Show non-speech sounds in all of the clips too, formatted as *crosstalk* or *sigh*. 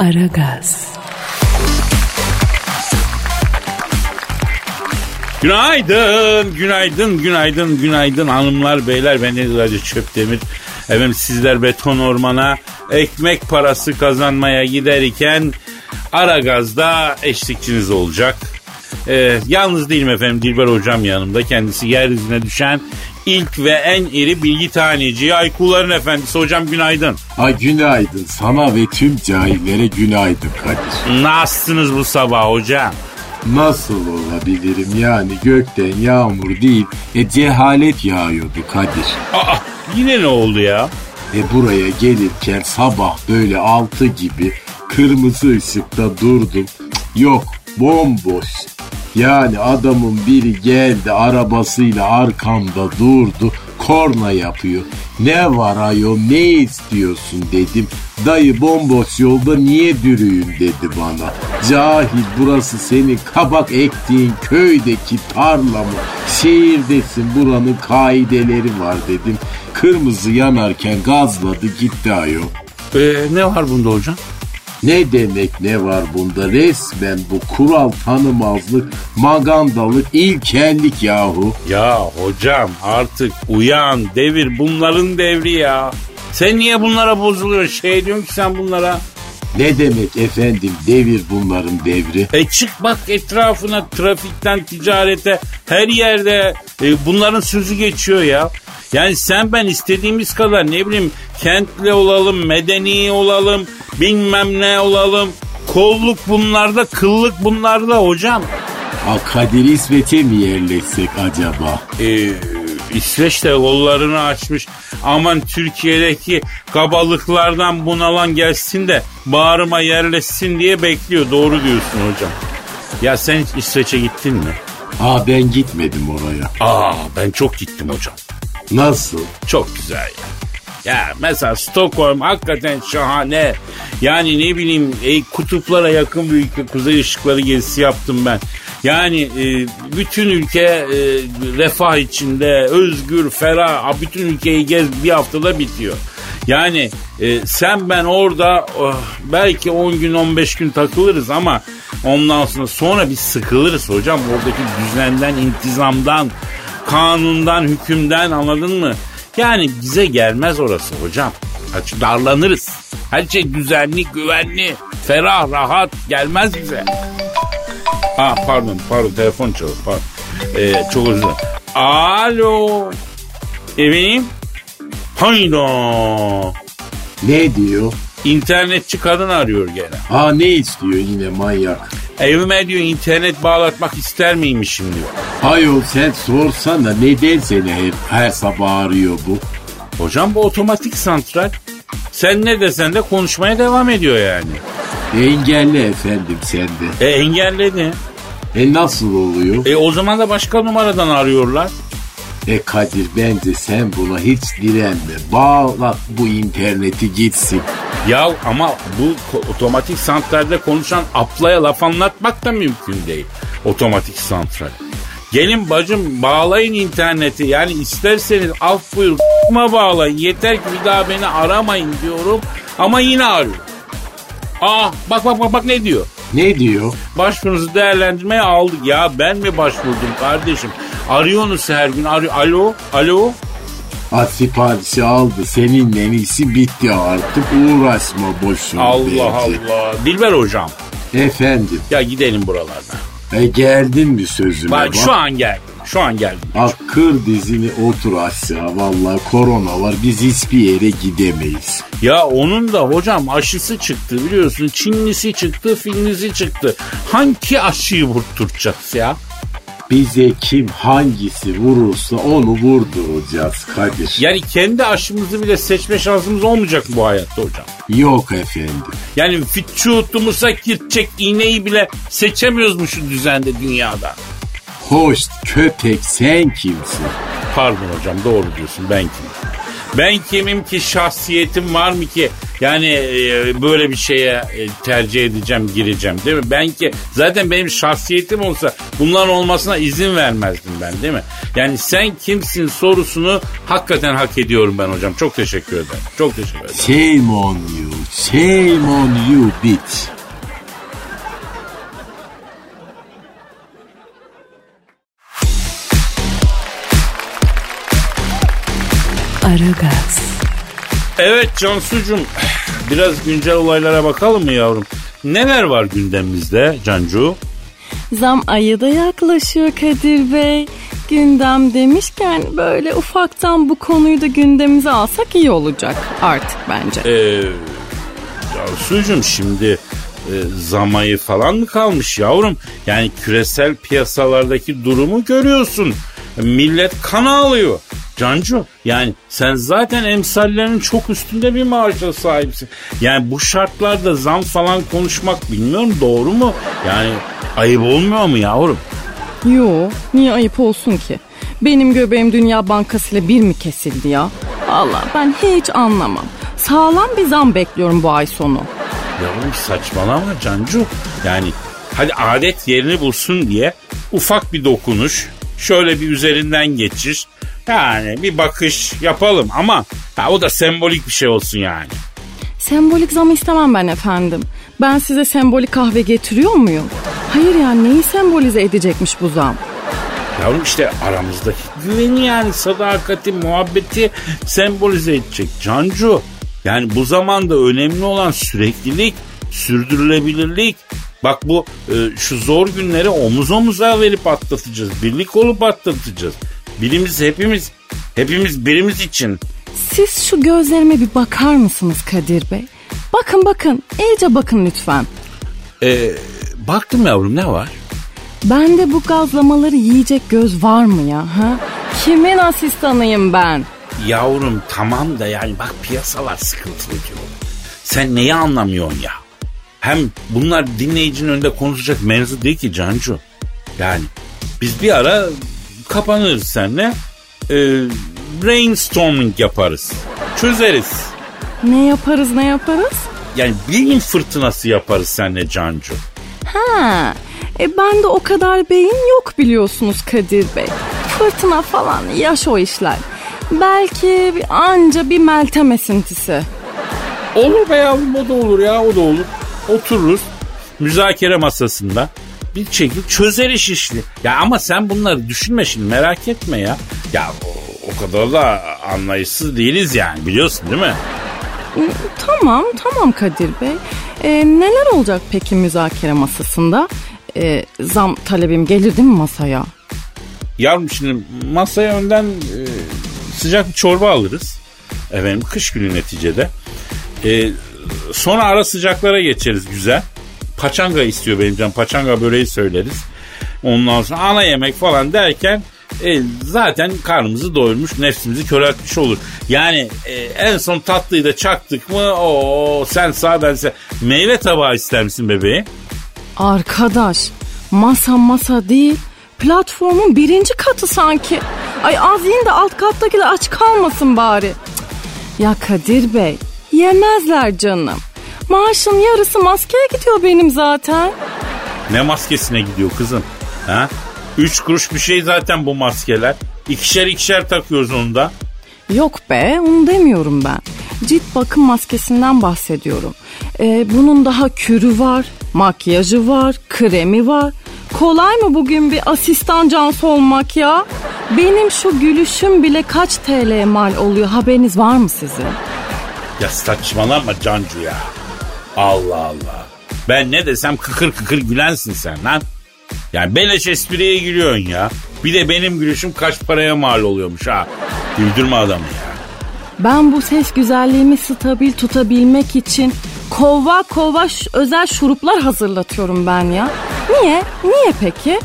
Aragaz. Günaydın, günaydın, günaydın, günaydın hanımlar, beyler. Ben Deniz Hacı Çöptemir. Efendim sizler beton ormana ekmek parası kazanmaya giderken Aragaz'da eşlikçiniz olacak. Ee, yalnız değilim efendim Dilber hocam yanımda. Kendisi yeryüzüne düşen ilk ve en iri bilgi taneci Aykuların efendisi. Hocam günaydın. Ay günaydın sana ve tüm cahillere günaydın Kadir. Nasılsınız bu sabah hocam? Nasıl olabilirim yani gökten yağmur değil e cehalet yağıyordu Kadir. Aa, yine ne oldu ya? E buraya gelirken sabah böyle altı gibi kırmızı ışıkta durdum. Yok bomboş. Yani adamın biri geldi arabasıyla arkamda durdu korna yapıyor. Ne var ayol ne istiyorsun dedim. Dayı bomboş yolda niye dürüyün dedi bana. Cahil burası senin kabak ektiğin köydeki tarla mı? Şehirdesin buranın kaideleri var dedim. Kırmızı yanarken gazladı gitti ayol. Ee, ne var bunda hocam? Ne demek ne var bunda resmen bu kural tanımazlık, magandalık, ilkellik yahu. Ya hocam artık uyan devir bunların devri ya. Sen niye bunlara bozuluyorsun şey diyorsun ki sen bunlara? Ne demek efendim devir bunların devri? E çık bak etrafına trafikten ticarete her yerde e, bunların sözü geçiyor ya. Yani sen ben istediğimiz kadar ne bileyim kentli olalım, medeni olalım, bilmem ne olalım. Kolluk bunlarda, kıllık bunlarda hocam. Ha Kadir İsmet'e mi yerleşsek acaba? Ee, İsveç de kollarını açmış. Aman Türkiye'deki kabalıklardan bunalan gelsin de bağrıma yerleşsin diye bekliyor. Doğru diyorsun hocam. Ya sen hiç İsveç'e gittin mi? Ha ben gitmedim oraya. Aa ben çok gittim hocam. Nasıl? Çok güzel ya. Ya mesela Stockholm hakikaten şahane. Yani ne bileyim e, kutuplara yakın bir ülke kuzey ışıkları gezisi yaptım ben. Yani e, bütün ülke e, refah içinde özgür, ferah bütün ülkeyi gez bir haftada bitiyor. Yani e, sen ben orada oh, belki 10 gün 15 gün takılırız ama ondan sonra sonra bir sıkılırız hocam oradaki düzenden, intizamdan, kanundan, hükümden anladın mı? Yani bize gelmez orası hocam. Açık darlanırız. Her şey düzenli, güvenli, ferah, rahat gelmez bize. Ha pardon, pardon telefon çalıyor. Pardon. Ee, çok özür dilerim. Alo. Efendim? Hayda. Ne diyor? İnternetçi kadın arıyor gene. Ha ne istiyor yine manyak? Evime diyor internet bağlatmak ister miymişim diyor. Ayol sen sorsana neden seni hep her sabah arıyor bu? Hocam bu otomatik santral. Sen ne desen de konuşmaya devam ediyor yani. Engelli efendim sende. E engelledi. E nasıl oluyor? E o zaman da başka numaradan arıyorlar. E Kadir bence sen buna hiç direnme. Bağlat bu interneti gitsin. Ya ama bu otomatik santralde konuşan aplaya laf anlatmak da mümkün değil. Otomatik santral. Gelin bacım bağlayın interneti. Yani isterseniz af buyur k***ma bağlayın. Yeter ki bir daha beni aramayın diyorum. Ama yine arıyor. Aa bak bak bak bak ne diyor. Ne diyor? Başvurunuzu değerlendirmeye aldık. Ya ben mi başvurdum kardeşim? Arıyorsunuz her gün. Arıyor. Alo, alo. Ha siparişi aldı. Seninle en iyisi bitti artık. Uğraşma boşuna. Allah bence. Allah. Dilber hocam. Efendim. Ya gidelim buralardan. E geldin mi sözüme Bak bak. şu an geldim. Şu an geldim. Bak kır dizini otur aşağı. Vallahi korona var. Biz hiçbir yere gidemeyiz. Ya onun da hocam aşısı çıktı biliyorsun. Çinlisi çıktı, Finlisi çıktı. Hangi aşıyı vurtturacağız ya? Bize kim hangisi vurursa onu vurduracağız Kadir. Yani kendi aşımızı bile seçme şansımız olmayacak mı bu hayatta hocam? Yok efendim. Yani fitçutumuza girecek iğneyi bile seçemiyoruz mu şu düzende dünyada? Hoş köpek sen kimsin? Pardon hocam doğru diyorsun ben kimim? Ben kimim ki şahsiyetim var mı ki Yani e, böyle bir şeye e, tercih edeceğim, gireceğim değil mi? Ben ki zaten benim şahsiyetim olsa bunların olmasına izin vermezdim ben değil mi? Yani sen kimsin sorusunu hakikaten hak ediyorum ben hocam. Çok teşekkür ederim. Çok teşekkür ederim. Shame on you. Shame on you bitch. Aragaz, Evet Cansucuğum biraz güncel olaylara bakalım mı yavrum? Neler var gündemimizde Cancu? Zam ayı da yaklaşıyor Kadir Bey. Gündem demişken böyle ufaktan bu konuyu da gündemimize alsak iyi olacak artık bence. Ee, Cansucuğum şimdi e, zamayı falan mı kalmış yavrum? Yani küresel piyasalardaki durumu görüyorsun. Millet kan ağlıyor. Cancu yani sen zaten emsallerinin çok üstünde bir maaşa sahipsin. Yani bu şartlarda zam falan konuşmak bilmiyorum doğru mu? Yani ayıp olmuyor mu yavrum? Yo niye ayıp olsun ki? Benim göbeğim Dünya Bankası ile bir mi kesildi ya? Allah ben hiç anlamam. Sağlam bir zam bekliyorum bu ay sonu. Yavrum saçmalama Cancu. Yani hadi adet yerini bulsun diye ufak bir dokunuş, şöyle bir üzerinden geçiş. Yani bir bakış yapalım ama ha, o da sembolik bir şey olsun yani. Sembolik zam istemem ben efendim. Ben size sembolik kahve getiriyor muyum? Hayır yani neyi sembolize edecekmiş bu zam? Yavrum işte aramızdaki güveni yani sadakati, muhabbeti sembolize edecek. Cancu yani bu zamanda önemli olan süreklilik, sürdürülebilirlik. Bak bu e, şu zor günleri omuz omuza verip atlatacağız. Birlik olup atlatacağız. Birimiz hepimiz, hepimiz birimiz için. Siz şu gözlerime bir bakar mısınız Kadir Bey? Bakın bakın iyice bakın lütfen. E, baktım yavrum ne var? Bende bu gazlamaları yiyecek göz var mı ya? Ha? Kimin asistanıyım ben? Yavrum tamam da yani bak piyasalar sıkıntılı diyor. Sen neyi anlamıyorsun ya? Hem bunlar dinleyicinin önünde konuşacak mevzu değil ki Cancu. Yani biz bir ara kapanırız seninle. E, brainstorming yaparız. Çözeriz. Ne yaparız ne yaparız? Yani bilim fırtınası yaparız seninle Cancu. Ha, e bende o kadar beyin yok biliyorsunuz Kadir Bey. Fırtına falan yaş o işler. Belki anca bir meltem esintisi. Olur be yavrum o da olur ya o da olur. Otururuz müzakere masasında bir şekilde çözeriz işli. Ya ama sen bunları düşünme şimdi merak etme ya. Ya o, o kadar da anlayışsız değiliz yani biliyorsun değil mi? Tamam tamam Kadir Bey. E, neler olacak peki müzakere masasında? E, zam talebim gelir değil mi masaya? Yavrum şimdi masaya önden e, sıcak bir çorba alırız. Efendim kış günü neticede. E, sonra ara sıcaklara geçeriz güzel. Paçanga istiyor benim canım. Paçanga böreği söyleriz. Ondan sonra ana yemek falan derken e, zaten karnımızı doyurmuş, nefsimizi köreltmiş olur. Yani e, en son tatlıyı da çaktık mı o sen sağ ben sen. Meyve tabağı ister misin bebeğim? Arkadaş masa masa değil platformun birinci katı sanki. Ay az yiyin de alt kattakiler aç kalmasın bari. Cık. Ya Kadir Bey yemezler canım. Maaşın yarısı maskeye gidiyor benim zaten. Ne maskesine gidiyor kızım? Ha? Üç kuruş bir şey zaten bu maskeler. İkişer ikişer takıyoruz onu da. Yok be onu demiyorum ben. Cilt bakım maskesinden bahsediyorum. Ee, bunun daha kürü var, makyajı var, kremi var. Kolay mı bugün bir asistan cansı olmak ya? Benim şu gülüşüm bile kaç TL mal oluyor haberiniz var mı sizin? Ya saçmalama Cancu ya. Allah Allah. Ben ne desem kıkır kıkır gülensin sen lan. Yani beleş espriye gülüyorsun ya. Bir de benim gülüşüm kaç paraya mal oluyormuş ha. Güldürme adamı ya. Ben bu ses güzelliğimi stabil tutabilmek için kova kova özel şuruplar hazırlatıyorum ben ya. Niye? Niye peki?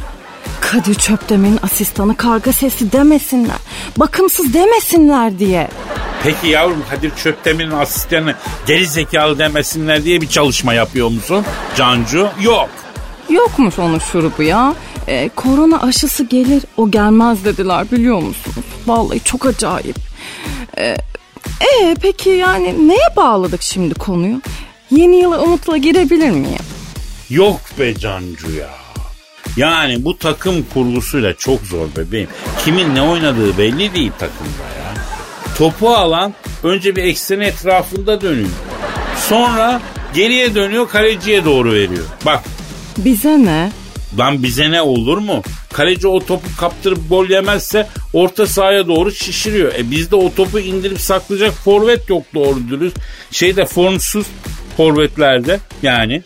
Kadir Çöpdemir'in asistanı karga sesi demesinler. Bakımsız demesinler diye. Peki yavrum Kadir Çöptemir'in asistanı geri zekalı demesinler diye bir çalışma yapıyor musun? Cancu? Yok. Yokmuş onun şurubu ya. Ee, korona aşısı gelir o gelmez dediler biliyor musunuz? Vallahi çok acayip. Ee, Ee peki yani neye bağladık şimdi konuyu? Yeni yıla umutla girebilir miyim? Yok be Cancu ya. Yani bu takım kurgusuyla çok zor bebeğim. Kimin ne oynadığı belli değil takımda ya. Topu alan önce bir eksenin etrafında dönüyor. Sonra geriye dönüyor kaleciye doğru veriyor. Bak Bize ne? Lan bize ne olur mu? Kaleci o topu kaptırıp gol yemezse orta sahaya doğru şişiriyor. E bizde o topu indirip saklayacak forvet yok doğru dürüst. Şeyde formsuz forvetlerde yani.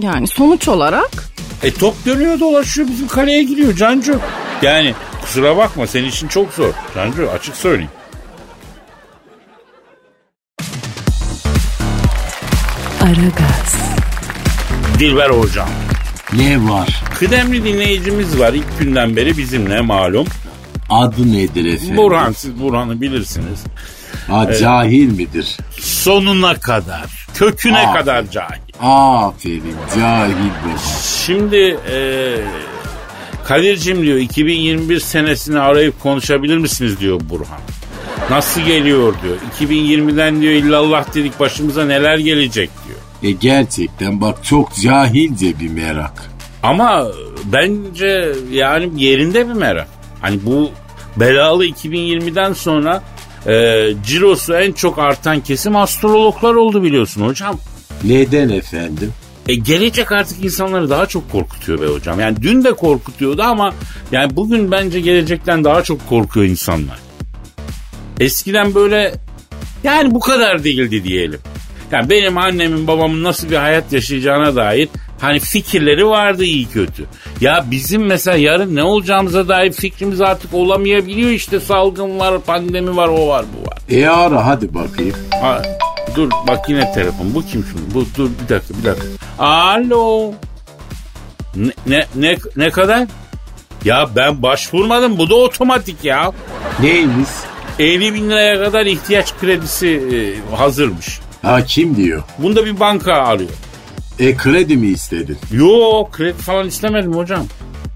Yani sonuç olarak E top dönüyor dolaşıyor bizim kaleye giriyor Cancu. Yani kusura bakma senin için çok zor. Cancu açık söyleyeyim. Aragaz, Dilber hocam. Ne var? Kıdemli dinleyicimiz var ilk günden beri bizimle malum. Adı nedir efendim? Burhan siz Burhan'ı bilirsiniz. Ha, Cahil midir? Sonuna kadar, köküne Aa. kadar cahil. Aferin cahil bu. Şimdi e, Kadir'cim diyor 2021 senesini arayıp konuşabilir misiniz diyor Burhan. Nasıl geliyor diyor. 2020'den diyor illallah dedik başımıza neler gelecek diyor. E gerçekten bak çok cahilce bir merak. Ama bence yani yerinde bir merak. Hani bu belalı 2020'den sonra e, cirosu en çok artan kesim astrologlar oldu biliyorsun hocam. Neden efendim? E gelecek artık insanları daha çok korkutuyor be hocam. Yani dün de korkutuyordu ama yani bugün bence gelecekten daha çok korkuyor insanlar. Eskiden böyle yani bu kadar değildi diyelim. Yani benim annemin babamın nasıl bir hayat yaşayacağına dair hani fikirleri vardı iyi kötü. Ya bizim mesela yarın ne olacağımıza dair fikrimiz artık olamayabiliyor işte salgın var, pandemi var, o var, bu var. E ara hadi bakayım. Ha, dur bak yine telefon. Bu kim şimdi? Bu dur bir dakika bir dakika. Alo. Ne ne ne, ne kadar? Ya ben başvurmadım. Bu da otomatik ya. Neymiş? 50 bin liraya kadar ihtiyaç kredisi e, hazırmış. Ha kim diyor? Bunda bir banka arıyor. E kredi mi istedin? Yo kredi falan istemedim hocam.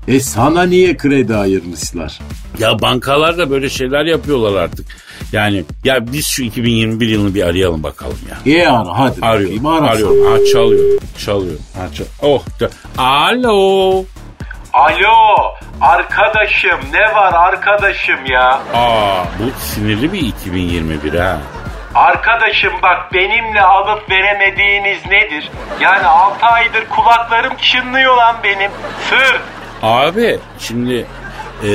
E sana niye kredi ayırmışlar? Ya bankalar da böyle şeyler yapıyorlar artık. Yani ya biz şu 2021 yılını bir arayalım bakalım ya. E ara hadi Arıyorum. bakayım. Arıyorum. Ha çalıyor. Çalıyor. Ha, çal oh. çal- Alo. Alo arkadaşım ne var arkadaşım ya? Aa bu sinirli bir 2021 ha. Arkadaşım bak benimle alıp veremediğiniz nedir? Yani 6 aydır kulaklarım çınlıyor lan benim. Sır. Abi şimdi e,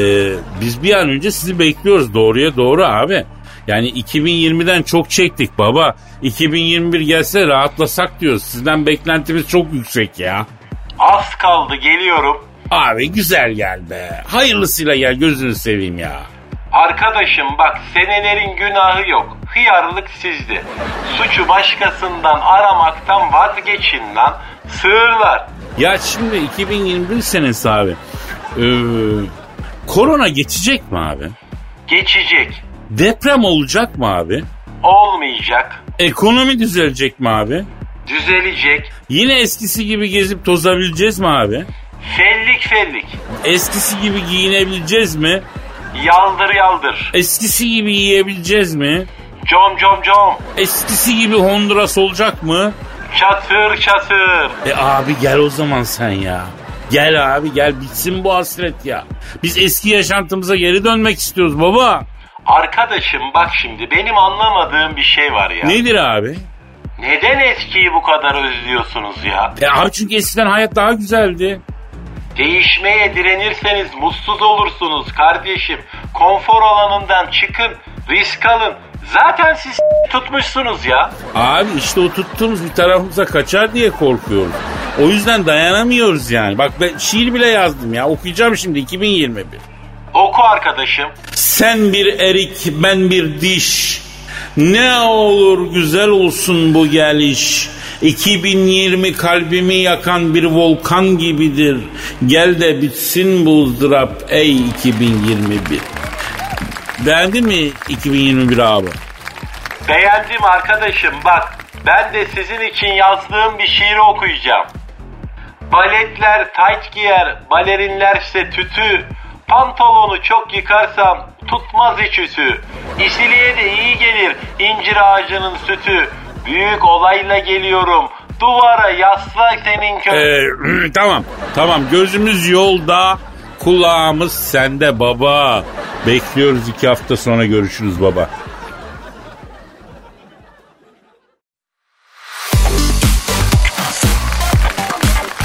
biz bir an önce sizi bekliyoruz doğruya doğru abi. Yani 2020'den çok çektik baba. 2021 gelse rahatlasak diyoruz. Sizden beklentimiz çok yüksek ya. Az kaldı geliyorum. Abi güzel gel be. Hayırlısıyla gel gözünü seveyim ya. Arkadaşım bak senelerin günahı yok. Hıyarlık sizde. Suçu başkasından aramaktan vazgeçin lan. Sığırlar. Ya şimdi 2021 senesi abi. Ee, korona geçecek mi abi? Geçecek. Deprem olacak mı abi? Olmayacak. Ekonomi düzelecek mi abi? Düzelecek. Yine eskisi gibi gezip tozabileceğiz mi abi? Fellik fellik. Eskisi gibi giyinebileceğiz mi? Yaldır yaldır. Eskisi gibi yiyebileceğiz mi? Com com com. Eskisi gibi Honduras olacak mı? Çatır çatır. E abi gel o zaman sen ya. Gel abi gel bitsin bu hasret ya. Biz eski yaşantımıza geri dönmek istiyoruz baba. Arkadaşım bak şimdi benim anlamadığım bir şey var ya. Nedir abi? Neden eskiyi bu kadar özlüyorsunuz ya? E abi çünkü eskiden hayat daha güzeldi. Değişmeye direnirseniz mutsuz olursunuz kardeşim. Konfor alanından çıkın, risk alın. Zaten siz *laughs* tutmuşsunuz ya. Abi işte o tuttuğumuz bir tarafımıza kaçar diye korkuyoruz. O yüzden dayanamıyoruz yani. Bak ben şiir bile yazdım ya. Okuyacağım şimdi 2021. Oku arkadaşım. Sen bir erik ben bir diş. Ne olur güzel olsun bu geliş. 2020 kalbimi yakan bir volkan gibidir. Gel de bitsin bu ızdırap ey 2021. Beğendin mi 2021 abi? Beğendim arkadaşım bak. Ben de sizin için yazdığım bir şiiri okuyacağım. Baletler tayt giyer, balerinlerse tütü. Pantolonu çok yıkarsam tutmaz hiç ütü. İsiliye de iyi gelir incir ağacının sütü. Büyük olayla geliyorum. Duvara yasla senin kö... Ee, *clears throat* tamam tamam gözümüz yolda kulağımız sende baba. Bekliyoruz iki hafta sonra görüşürüz baba.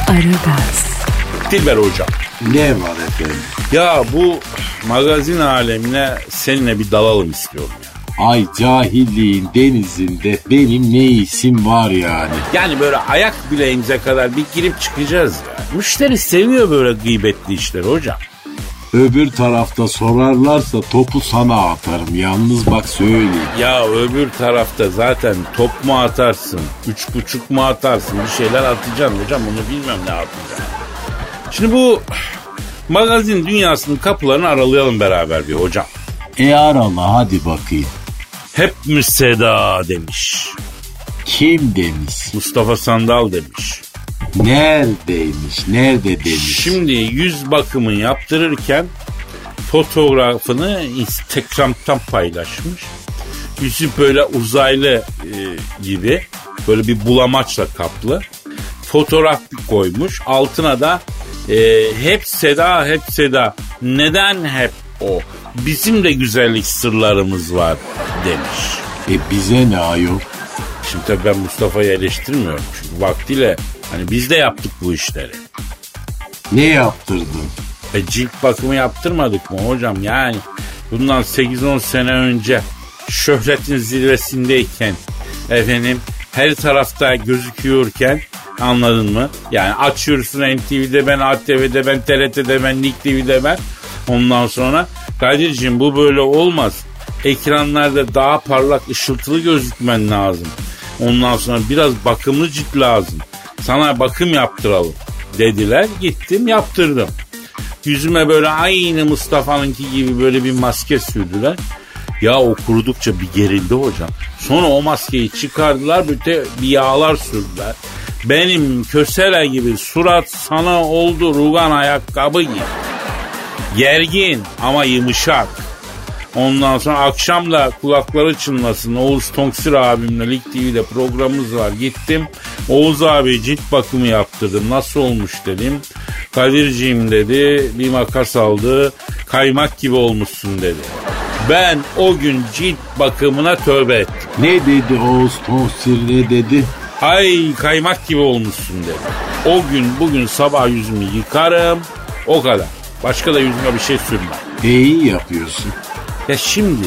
Aragaz, Dilber hocam. Ne var efendim? Ya bu magazin alemine seninle bir dalalım istiyorum ya. Ay cahilliğin denizinde benim ne isim var yani. Yani böyle ayak bileğimize kadar bir girip çıkacağız ya. Müşteri seviyor böyle gıybetli işleri hocam. Öbür tarafta sorarlarsa topu sana atarım. Yalnız bak söyleyeyim. Ya öbür tarafta zaten top mu atarsın, üç buçuk mu atarsın bir şeyler atacaksın hocam onu bilmem ne atacaksın. Şimdi bu magazin dünyasının kapılarını aralayalım beraber bir hocam. E arala hadi bakayım. Hep müseda demiş. Kim demiş? Mustafa Sandal demiş. Neredeymiş? Nerede demiş? Şimdi yüz bakımı yaptırırken fotoğrafını Instagram'dan paylaşmış. Yüzü böyle uzaylı e, gibi böyle bir bulamaçla kaplı. Fotoğraf koymuş. Altına da e, hep Seda hep Seda. Neden hep o? Bizim de güzellik sırlarımız var demiş. E bize ne ayol? Şimdi tabii ben Mustafa'yı eleştirmiyorum. Çünkü vaktiyle hani biz de yaptık bu işleri. Ne yaptırdın? E cilt bakımı yaptırmadık mı hocam? Yani bundan 8-10 sene önce şöhretin zirvesindeyken efendim her tarafta gözüküyorken anladın mı? Yani açıyorsun NTV'de ben, ATV'de ben, TRT'de ben, Nick TV'de ben. Ondan sonra Kadir'cim bu böyle olmaz. Ekranlarda daha parlak ışıltılı gözükmen lazım. Ondan sonra biraz bakımlı cilt lazım. Sana bakım yaptıralım dediler. Gittim yaptırdım. Yüzüme böyle aynı Mustafa'nınki gibi böyle bir maske sürdüler. Ya o kurudukça bir gerildi hocam. Sonra o maskeyi çıkardılar böyle bir yağlar sürdüler. Benim kösele gibi surat sana oldu rugan ayakkabı gibi. Gergin ama yumuşak. Ondan sonra akşam da kulakları çınlasın. Oğuz Tonksir abimle Lig TV'de programımız var. Gittim. Oğuz abi cilt bakımı yaptırdım. Nasıl olmuş dedim. Kadirciğim dedi. Bir makas aldı. Kaymak gibi olmuşsun dedi. Ben o gün cilt bakımına tövbe ettim. Ne dedi Oğuz Tonsir ne dedi? Ay kaymak gibi olmuşsun dedi. O gün bugün sabah yüzümü yıkarım. O kadar. Başka da yüzüme bir şey sürmem. E iyi yapıyorsun. Ya şimdi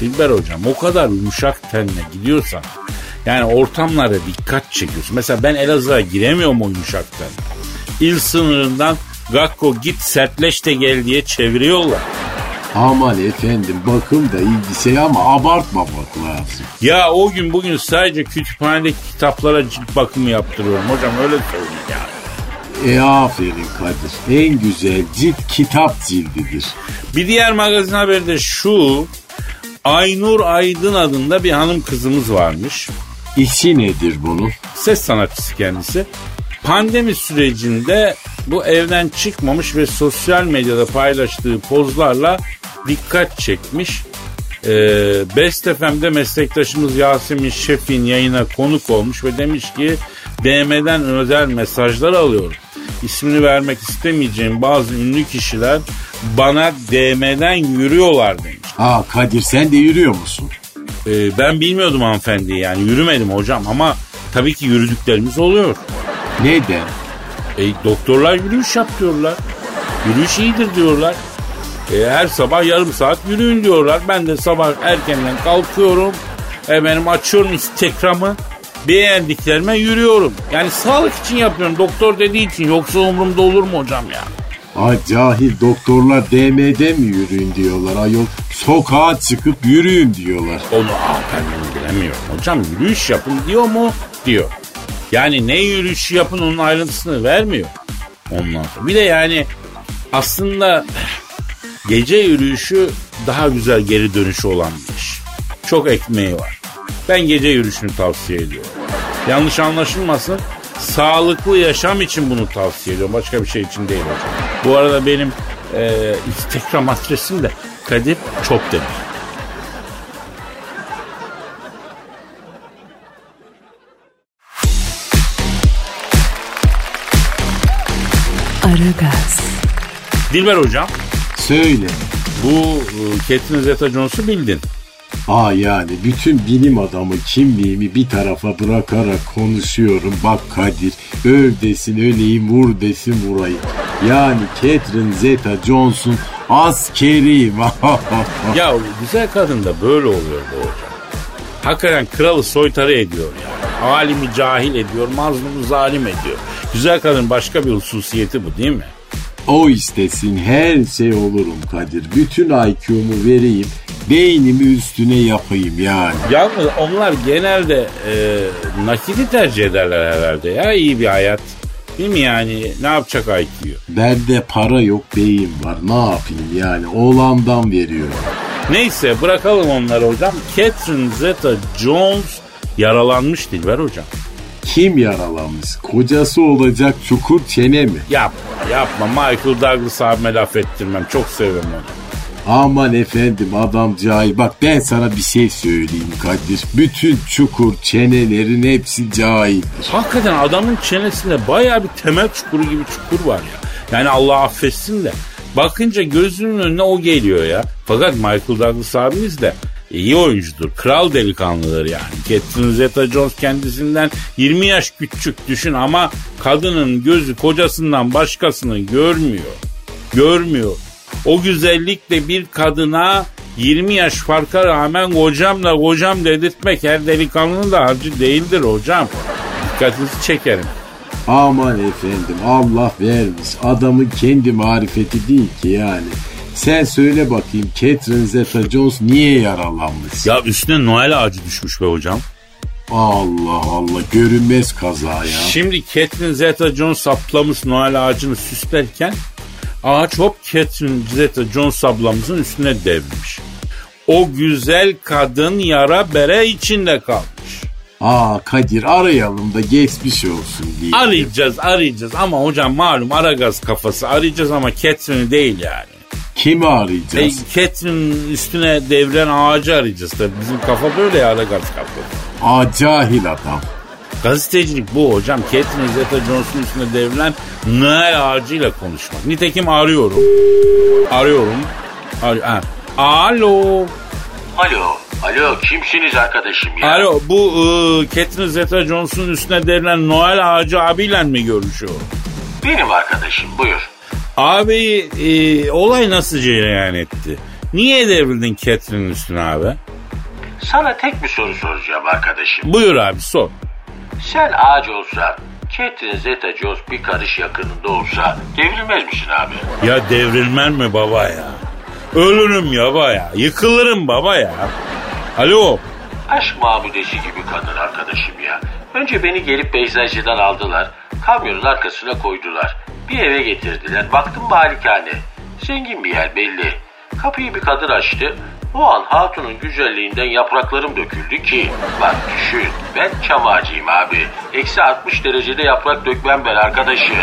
Dilber hocam o kadar yumuşak tenle gidiyorsan yani ortamlara dikkat çekiyorsun. Mesela ben Elazığ'a giremiyorum o yumuşak tenle. İl sınırından Gakko git sertleş de gel diye çeviriyorlar. Aman efendim bakım da ilgisi ama abartmamak lazım. Ya o gün bugün sadece kütüphanedeki kitaplara cilt bakımı yaptırıyorum hocam öyle söyleyeyim ya. E aferin Kadir. En güzel cilt kitap cildidir. Bir diğer magazin haberi de şu. Aynur Aydın adında bir hanım kızımız varmış. İşi nedir bunun? Ses sanatçısı kendisi. Pandemi sürecinde bu evden çıkmamış ve sosyal medyada paylaştığı pozlarla dikkat çekmiş. Ee, Best FM'de meslektaşımız Yasemin Şef'in yayına konuk olmuş ve demiş ki DM'den özel mesajlar alıyorum. İsmini vermek istemeyeceğim bazı ünlü kişiler bana DM'den yürüyorlar demiş. Aa Kadir sen de yürüyor musun? Ee, ben bilmiyordum hanımefendi yani yürümedim hocam ama tabii ki yürüdüklerimiz oluyor. Neden? E, doktorlar yürüyüş yap diyorlar. Yürüyüş iyidir diyorlar. E, her sabah yarım saat yürüyün diyorlar. Ben de sabah erkenden kalkıyorum. Efendim açıyorum Instagram'ı. Beğendiklerime yürüyorum. Yani sağlık için yapıyorum. Doktor dediği için. Yoksa umurumda olur mu hocam ya? Ay cahil doktorlar DM'de mi yürüyün diyorlar ayol. Sokağa çıkıp yürüyün diyorlar. Onu ben bilemiyorum. Hocam yürüyüş yapın diyor mu? Diyor. Yani ne yürüyüşü yapın onun ayrıntısını vermiyor. Ondan sonra. Bir de yani aslında gece yürüyüşü daha güzel geri dönüşü olan bir iş. Çok ekmeği var. Ben gece yürüyüşünü tavsiye ediyorum. Yanlış anlaşılmasın. Sağlıklı yaşam için bunu tavsiye ediyorum. Başka bir şey için değil hocam. Bu arada benim e, Instagram adresim de Kadir çok demek. Aragaz, Dilber hocam Söyle. bu e, Catherine Zeta-Jones'u bildin. Aa yani bütün bilim adamı kimliğimi bir tarafa bırakarak konuşuyorum. Bak Kadir öv desin öleyim vur desin vurayım. Yani Catherine Zeta-Jones'un askeriyim. *laughs* Ya güzel kadın da böyle oluyor bu hocam. Hakikaten kralı soytarı ediyor yani. Alimi cahil ediyor, mazlumu zalim ediyor. Güzel kadın başka bir hususiyeti bu değil mi? O istesin her şey olurum Kadir. Bütün IQ'mu vereyim. Beynimi üstüne yapayım yani. Yalnız onlar genelde e, nakiti tercih ederler herhalde ya iyi bir hayat. Değil mi yani ne yapacak IQ? Bende para yok beyin var ne yapayım yani oğlandan veriyorum. Neyse bırakalım onları hocam. Catherine Zeta-Jones yaralanmış Dilber hocam. Kim yaralanmış? Kocası olacak çukur çene mi? Yapma yapma Michael Douglas abime laf ettirmem çok seviyorum onu. Aman efendim adam cahil. Bak ben sana bir şey söyleyeyim Kadir. Bütün çukur çenelerin hepsi cahildir. Hakikaten adamın çenesinde baya bir temel çukuru gibi çukur var ya. Yani Allah affetsin de. Bakınca gözünün önüne o geliyor ya. Fakat Michael Douglas abimiz de iyi oyuncudur. Kral delikanlıdır yani. Catherine Zeta-Jones kendisinden 20 yaş küçük düşün ama kadının gözü kocasından başkasını görmüyor. Görmüyor. O güzellikle bir kadına 20 yaş farka rağmen kocamla kocam dedirtmek her delikanlının da harcı değildir hocam. Dikkatinizi çekerim. Aman efendim Allah vermiş. Adamın kendi marifeti değil ki yani. Sen söyle bakayım Catherine Zeta-Jones niye yaralanmış? Ya üstüne Noel ağacı düşmüş be hocam. Allah Allah görünmez kaza ya. Şimdi Catherine Zeta-Jones saplamış Noel ağacını süslerken ağaç hop Catherine Zeta-Jones ablamızın üstüne devrilmiş. O güzel kadın yara bere içinde kalmış. Aa Kadir arayalım da geçmiş olsun diye. Arayacağız arayacağız ama hocam malum Aragaz kafası arayacağız ama Catherine'i değil yani. Kimi E, arayacağız? Catherine'in üstüne devren ağacı arayacağız tabii. Bizim kafa böyle ya Aragaz kafası. Aa cahil adam. Gazetecilik bu hocam. Catherine Zeta-Jones'un üstüne devrilen Noel ağacıyla konuşmak. Nitekim arıyorum. Arıyorum. Ar ha. Alo. Alo, alo kimsiniz arkadaşım ya? Alo bu e, Catherine Zeta-Jones'un üstüne devrilen Noel ağacı abiyle mi görüşüyorum? Benim arkadaşım buyur. Abi e, olay nasıl cereyan etti? Niye devrildin Catherine'in üstüne abi? Sana tek bir soru soracağım arkadaşım. Buyur abi sor. Sen ağaç olsa, Catherine Zeta-Jones bir karış yakınında olsa devrilmez misin abi? Ya devrilmen mi baba ya? Ölürüm ya baba ya. Yıkılırım baba ya. Alo. Aşk mabudesi gibi kadın arkadaşım ya. Önce beni gelip peyzajcıdan aldılar. Kamyonun arkasına koydular. Bir eve getirdiler. Baktım malikane. Zengin bir yer belli. Kapıyı bir kadın açtı. O an hatunun güzelliğinden yapraklarım döküldü ki. Bak düşün ben çam ağacıyım abi. Eksi 60 derecede yaprak dökmem ben arkadaşım.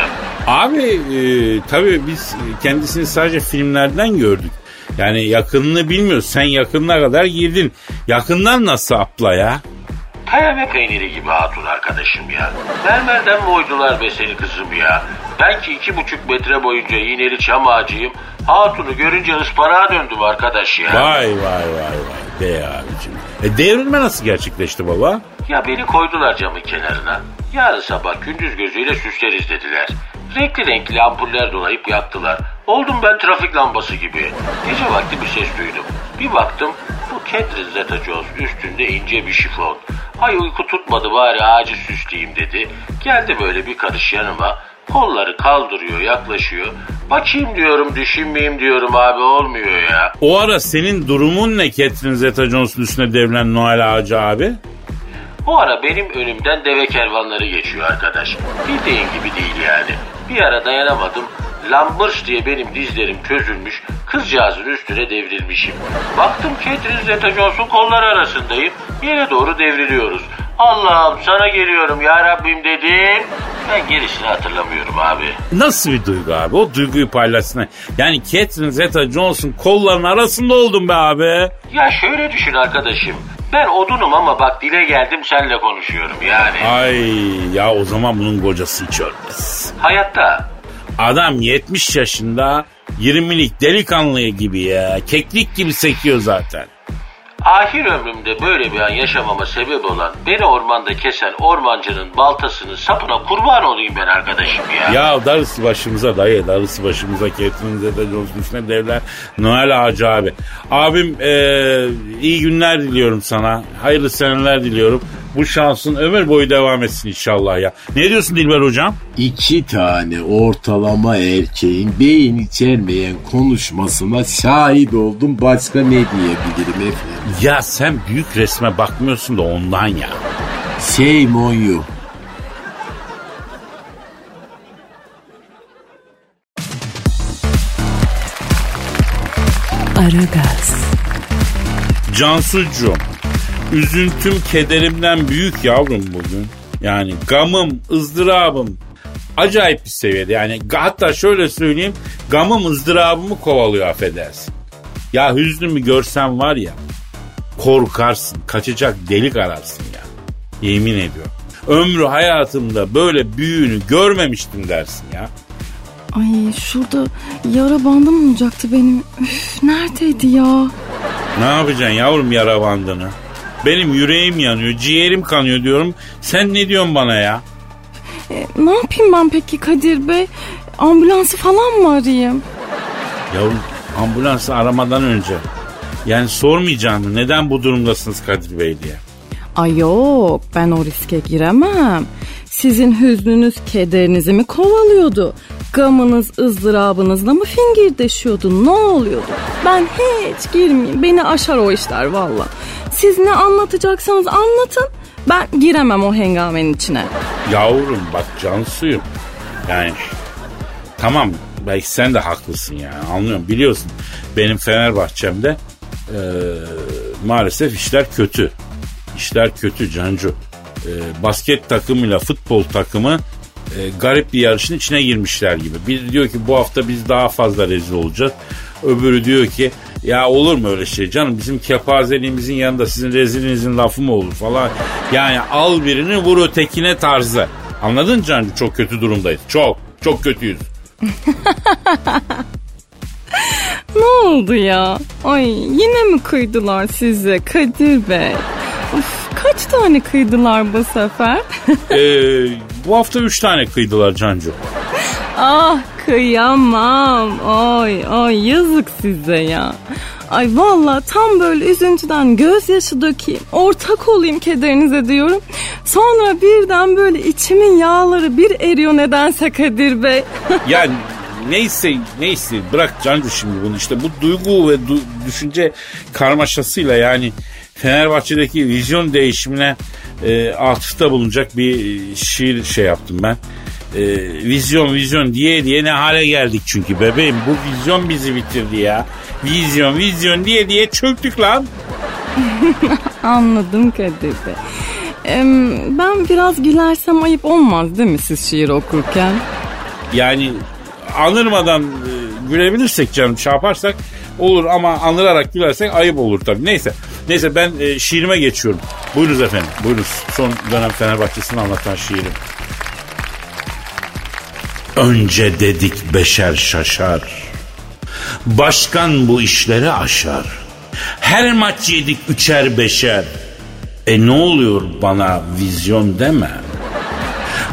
Abi e, tabii biz kendisini sadece filmlerden gördük. Yani yakınını bilmiyoruz. Sen yakınına kadar girdin. Yakından nasıl apla ya? Kayame peyniri gibi hatun arkadaşım ya. Mermerden mi oydular be seni kızım ya? Ben ki iki buçuk metre boyunca iğneli çam ağacıyım. Hatunu görünce ıspanağa döndüm arkadaş ya. Vay vay vay vay be abicim. E devrilme nasıl gerçekleşti baba? Ya beni koydular camın kenarına. Yarın sabah gündüz gözüyle süsleriz dediler. Renkli renkli ampuller dolayıp yaktılar. Oldum ben trafik lambası gibi. Gece vakti bir ses duydum. Bir baktım bu Catherine Zeta-Jones üstünde ince bir şifon. Ay uyku tutmadı bari ağacı süsleyeyim dedi. Geldi böyle bir karış yanıma. Kolları kaldırıyor yaklaşıyor. Bakayım diyorum düşünmeyeyim diyorum abi olmuyor ya. O ara senin durumun ne Catherine Zeta-Jones'un üstüne devrilen Noel ağacı abi? O ara benim önümden deve kervanları geçiyor arkadaş. Bildiğin gibi değil yani. Bir ara dayanamadım. Lambırs diye benim dizlerim çözülmüş. Kızcağızın üstüne devrilmişim. Baktım Catherine Zeta-Jones'un kolları arasındayım. Yere doğru devriliyoruz. Allah'ım sana geliyorum ya Rabbim dedim. Ben gerisini hatırlamıyorum abi. Nasıl bir duygu abi? O duyguyu paylaşsana. Yani Catherine Zeta-Jones'un kollarının arasında oldum be abi. Ya şöyle düşün arkadaşım. Ben odunum ama bak dile geldim senle konuşuyorum yani. Ay ya o zaman bunun kocası hiç ölmez. Hayatta Adam 70 yaşında 20'lik delikanlı gibi ya. Keklik gibi sekiyor zaten. Ahir ömrümde böyle bir an yaşamama sebep olan beni ormanda kesen ormancının baltasının sapına kurban olayım ben arkadaşım ya. Ya darısı başımıza dayı, darısı başımıza Catherine Zeta-Jones üstüne devler. Noel Ağacı abi. Abim eee, iyi günler diliyorum sana. Hayırlı seneler diliyorum. Bu şansın ömür boyu devam etsin inşallah ya. Ne diyorsun Dilber hocam? İki tane ortalama erkeğin beyin içermeyen konuşmasına şahit oldum. Başka ne diyebilirim efendim? Ya sen büyük resme bakmıyorsun da ondan ya. Shame on you. Aragaz, Cansucuğum, üzüntüm kederimden büyük yavrum bugün. Yani gamım, ızdırabım acayip bir seviyede. Yani hatta şöyle söyleyeyim, gamım ızdırabımı kovalıyor affedersin. Ya hüznümü görsen var ya, korkarsın, kaçacak delik ararsın ya. Yemin ediyorum. Ömrü hayatımda böyle büyüğünü görmemiştim dersin ya. Ay şurada yara bandım olacaktı benim. Üf, neredeydi ya? Ne yapacaksın yavrum yara bandını? Benim yüreğim yanıyor, ciğerim kanıyor diyorum. Sen ne diyorsun bana ya? E, ne yapayım ben peki Kadir Bey? Ambulansı falan mı arayayım? Yavrum ambulansı aramadan önce. Yani sormayacaksın mı? Neden bu durumdasınız Kadir Bey diye. Ay yok ben o riske giremem. Sizin hüznünüz kederinizi mi kovalıyordu? Gamınız ızdırabınızla mı fingirdeşiyordu? Ne oluyordu? Ben hiç girmeyeyim. Beni aşar o işler valla. Siz ne anlatacaksanız anlatın. Ben giremem o hengamenin içine. Yavrum bak Cansu'yum. Yani tamam belki sen de haklısın yani anlıyorum. Biliyorsun benim Fenerbahçem'de eee, maalesef işler kötü. İşler kötü Cancu. Eee, basket takımıyla futbol takımı eee, garip bir yarışın içine girmişler gibi. Biri diyor ki bu hafta biz daha fazla rezil olacağız. Öbürü diyor ki ya olur mu öyle şey canım bizim kepazeliğimizin yanında sizin rezilinizin lafı mı olur falan. Yani al birini vur ötekine tarzı. Anladın Cancu çok kötü durumdayız. Çok çok kötüyüz. *laughs* Ne oldu ya? Ay yine mi kıydılar size Kadir Bey? Of, kaç tane kıydılar bu sefer? *laughs* Ee, bu hafta üç tane kıydılar Cancu. ah kıyamam. Ay ay yazık size ya. Ay valla tam böyle üzüntüden gözyaşı dökeyim. Ortak olayım kederinize diyorum. Sonra birden böyle içimin yağları bir eriyor nedense Kadir Bey. *laughs* Yani neyse neyse bırak Cancu şimdi bunu işte bu duygu ve du- düşünce karmaşasıyla yani Fenerbahçe'deki vizyon değişimine e, atıfta bulunacak bir e, şiir şey yaptım ben. E, vizyon vizyon diye diye ne hale geldik çünkü bebeğim bu vizyon bizi bitirdi ya. Vizyon vizyon diye diye çöktük lan. *laughs* Anladım Kadir Bey. Em, ben biraz gülersem ayıp olmaz değil mi siz şiir okurken? Yani anırmadan e, gülebilirsek canım şey yaparsak olur ama anırarak gülersek ayıp olur tabii. Neyse. Neyse ben e, şiirime geçiyorum. Buyurunuz efendim. Buyurunuz. Son dönem Fenerbahçe'sini anlatan şiirim. Önce dedik beşer şaşar. Başkan bu işleri aşar. Her maç yedik üçer beşer. E ne oluyor bana vizyon deme.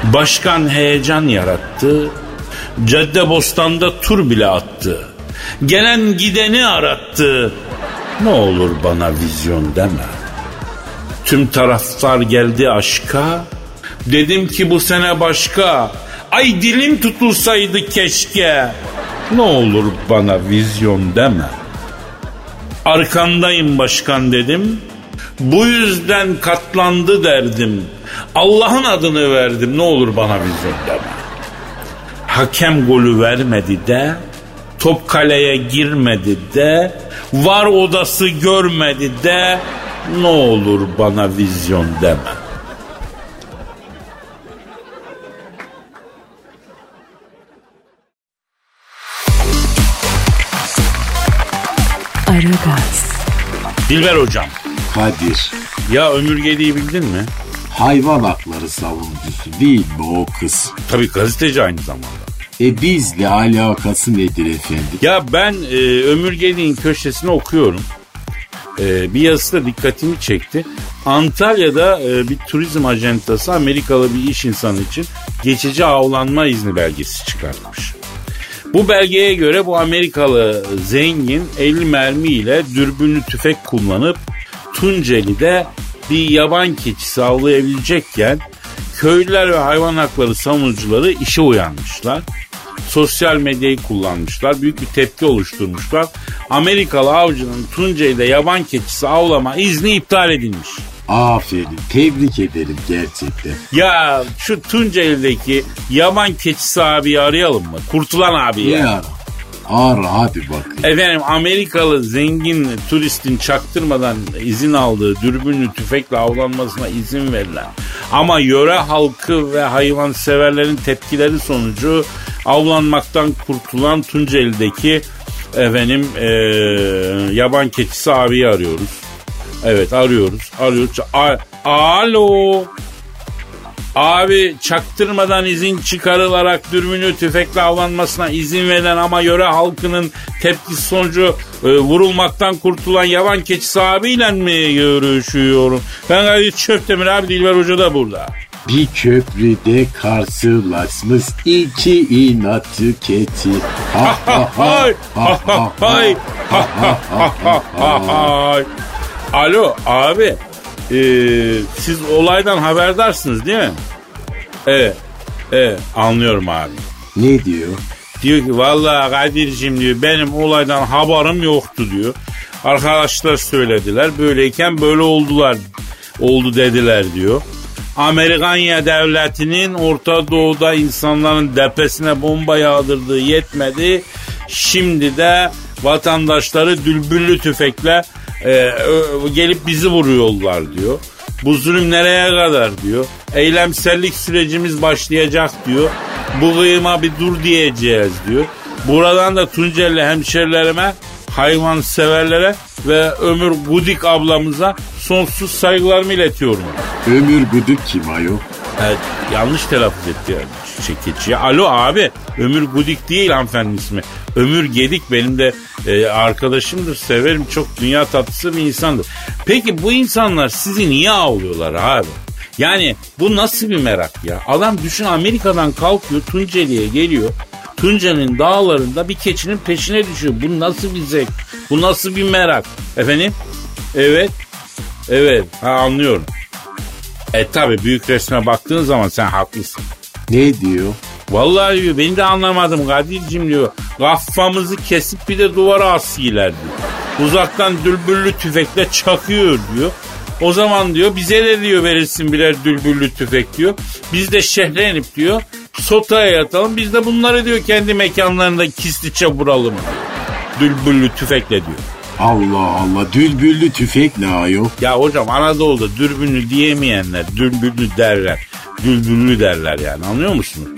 Başkan heyecan yarattı. Cadde Bostan'da tur bile attı. Gelen gideni arattı. Ne olur bana vizyon deme. Tüm taraftar geldi aşka. Dedim ki bu sene başka. Ay dilim tutulsaydı keşke. Ne olur bana vizyon deme. Arkandayım başkan dedim. Bu yüzden katlandı derdim. Allah'ın adını verdim ne olur bana vizyon deme. Hakem golü vermedi de, top kaleye girmedi de, var odası görmedi de, ne olur bana vizyon deme. Dilber hocam. Kadir. Ya Ömür Gedi'yi bildin mi? Hayvan hakları savunucusu değil mi o kız? Tabii gazeteci aynı zamanda. E bizle alakası nedir efendim? Ya ben e, Ömür Gedi'nin köşesini okuyorum. E, bir yazısı da dikkatimi çekti. Antalya'da e, bir turizm ajantası Amerikalı bir iş insanı için geçici avlanma izni belgesi çıkartmış. Bu belgeye göre bu Amerikalı zengin el mermiyle dürbünlü tüfek kullanıp Tunceli'de bir yaban keçisi avlayabilecekken köylüler ve hayvan hakları savunucuları işe uyanmışlar. Sosyal medyayı kullanmışlar. Büyük bir tepki oluşturmuşlar. Amerikalı avcının Tunceli'de yaban keçisi avlama izni iptal edilmiş. Aferin. Tebrik ederim gerçekten. Ya şu Tunceli'deki yaban keçisi abiyi arayalım mı? Kurtulan abi Ne ya. ara? Hadi bakayım. Efendim Amerikalı zengin turistin çaktırmadan izin aldığı dürbünlü tüfekle avlanmasına izin verilen ama yöre halkı ve hayvan severlerin tepkileri sonucu avlanmaktan kurtulan Tunceli'deki efendim eee, yaban keçisi abiyi arıyoruz. Evet arıyoruz. Arıyoruz. A- Alo. Abi çaktırmadan izin çıkarılarak dürbünlü tüfekle avlanmasına izin verilen ama yöre halkının tepkisi sonucu e, vurulmaktan kurtulan yaban keçisi abiyle mi görüşüyorum? Ben Kadir Çöptemir abi Dilber Hoca da burada. Bir köprüde karşılaşmış iki inatçı keçi. Ha ha ha *laughs* ha ha ha ha ha ha ha ha. Alo abi e, siz olaydan haberdarsınız değil mi? Evet. Evet anlıyorum abi. Ne diyor? Diyor ki vallahi Kadir'cim diyor benim olaydan haberim yoktu diyor. Arkadaşlar söylediler böyleyken böyle oldular oldu dediler diyor. Amerikanya devletinin Orta Doğu'da insanların depesine bomba yağdırdığı yetmedi. Şimdi de vatandaşları dürbüllü tüfekle e, gelip bizi vuruyorlar diyor. Bu zulüm nereye kadar diyor. Eylemsellik sürecimiz başlayacak diyor. Bu kıyıma bir dur diyeceğiz diyor. Buradan da Tunceli hemşerilerime, hayvan severlere ve Ömür Gudik ablamıza sonsuz saygılarımı iletiyorum. Ömür Guduk kim ayol? Evet, yanlış telaffuz etti çekici. Alo abi Ömür Gudik değil hanımefendi ismi. Ömür Gedik benim de e, arkadaşımdır. Severim çok dünya tatlısı bir insandır. Peki bu insanlar sizi niye avlıyorlar abi? Yani bu nasıl bir merak ya? Adam düşün Amerika'dan kalkıyor Tunceli'ye geliyor. Tunceli'nin dağlarında bir keçinin peşine düşüyor. Bu nasıl bir zevk? Bu nasıl bir merak? Efendim? Evet. Evet. Ha anlıyorum. E tabi büyük resme baktığın zaman sen haklısın. Ne diyor? Vallahi diyor beni de anlamadım Kadir'cim diyor. Kafamızı kesip bir de duvara asıyorlar diyor. Uzaktan dürbüllü tüfekle çakıyor diyor. O zaman diyor bize de diyor verirsin birer dürbüllü tüfek diyor. Biz de şehre inip diyor sotaya yatalım. Biz de bunları diyor kendi mekanlarında kisliçe vuralım diyor. Dürbüllü tüfekle diyor. Allah Allah dülbüllü tüfek ne ayol? Ya hocam Anadolu'da dürbünlü diyemeyenler dürbünlü derler. Dürbünlü derler yani anlıyor musunuz?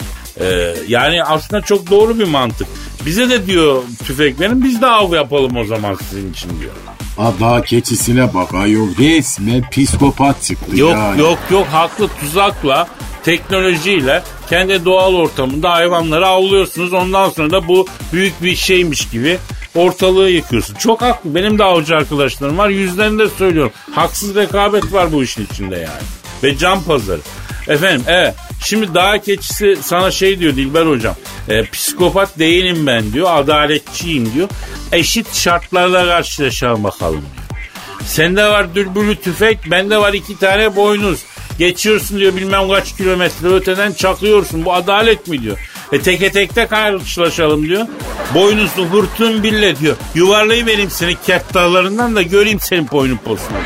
Ee, yani aslında çok doğru bir mantık. Bize de diyor tüfek verin biz de av yapalım o zaman sizin için diyor. Ada keçisine bak ayol resmen psikopat çıktı Yok yani. yok yok haklı tuzakla teknolojiyle kendi doğal ortamında hayvanları avlıyorsunuz. Ondan sonra da bu büyük bir şeymiş gibi ortalığı yıkıyorsun. Çok haklı. Benim de avcı arkadaşlarım var. Yüzlerinde söylüyorum. Haksız rekabet var bu işin içinde yani. Ve can pazarı. Efendim evet. Şimdi dağ keçisi sana şey diyor Dilber hocam. E, psikopat değilim ben diyor. Adaletçiyim diyor. Eşit şartlarla karşılaşalım bakalım diyor. Sende var dürbülü tüfek, bende var iki tane boynuz. Geçiyorsun diyor bilmem kaç kilometre öteden çakıyorsun. Bu adalet mi diyor. E teke tekte karşılaşalım diyor. Boynuzlu hırtın bille diyor. Yuvarlayı vereyim seni kert dağlarından da göreyim senin boynun posunu.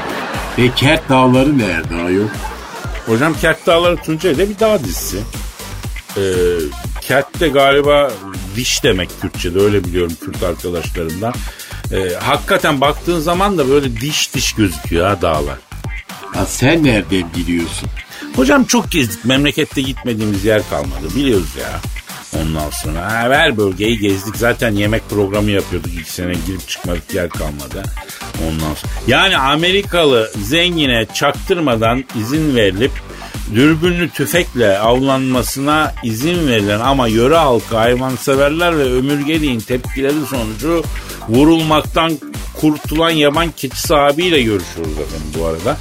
E kert dağları nerede ayol? Hocam Kert Dağları Tunceli'de bir dağ dizisi. Ee, Kert de galiba diş demek Kürtçe'de öyle biliyorum Kürt arkadaşlarımdan. Ee, hakikaten baktığın zaman da böyle diş diş gözüküyor ha dağlar. Ha sen nereden biliyorsun? Hocam çok gezdik. Memlekette gitmediğimiz yer kalmadı. Biliyoruz ya. Ondan sonra her bölgeyi gezdik. Zaten yemek programı yapıyorduk ilk sene. Girip çıkmadık yer kalmadı. Ondan sonra. Yani Amerikalı zengine çaktırmadan izin verilip dürbünlü tüfekle avlanmasına izin verilen ama yöre halkı hayvanseverler ve ömürgeliğin tepkileri sonucu vurulmaktan kurtulan yaban keçisi abiyle görüşüyoruz efendim bu arada.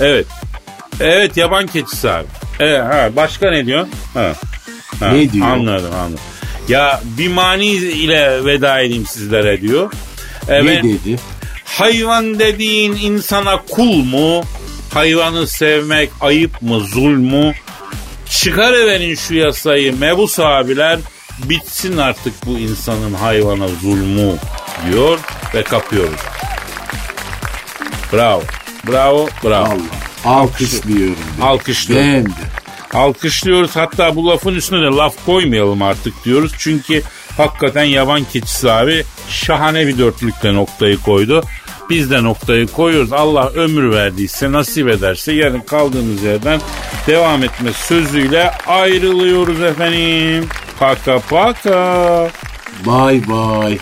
Evet. Evet yaban keçisi abi. Evet, ha, başka ne diyor? Ha. Ha, Ne diyor? Anladım anladım. Ya bir mani ile veda edeyim sizlere diyor. Ne Evet, dedi? Hayvan dediğin insana kul mu? Hayvanı sevmek ayıp mı, zul mu? Çıkarıverin şu yasayı mebus abiler. Bitsin artık bu insanın hayvana zulmü diyor ve kapıyoruz. Bravo. Bravo, bravo. Allah. Alkışlıyorum. Alkışlıyorum. Ben de. Alkışlıyoruz hatta bu lafın üstüne de laf koymayalım artık diyoruz. Çünkü hakikaten yaban keçisi abi şahane bir dörtlükle noktayı koydu. Biz de noktayı koyuyoruz. Allah ömür verdiyse nasip ederse yarın kaldığımız yerden devam etme sözüyle ayrılıyoruz efendim. Paka paka. Bay bay.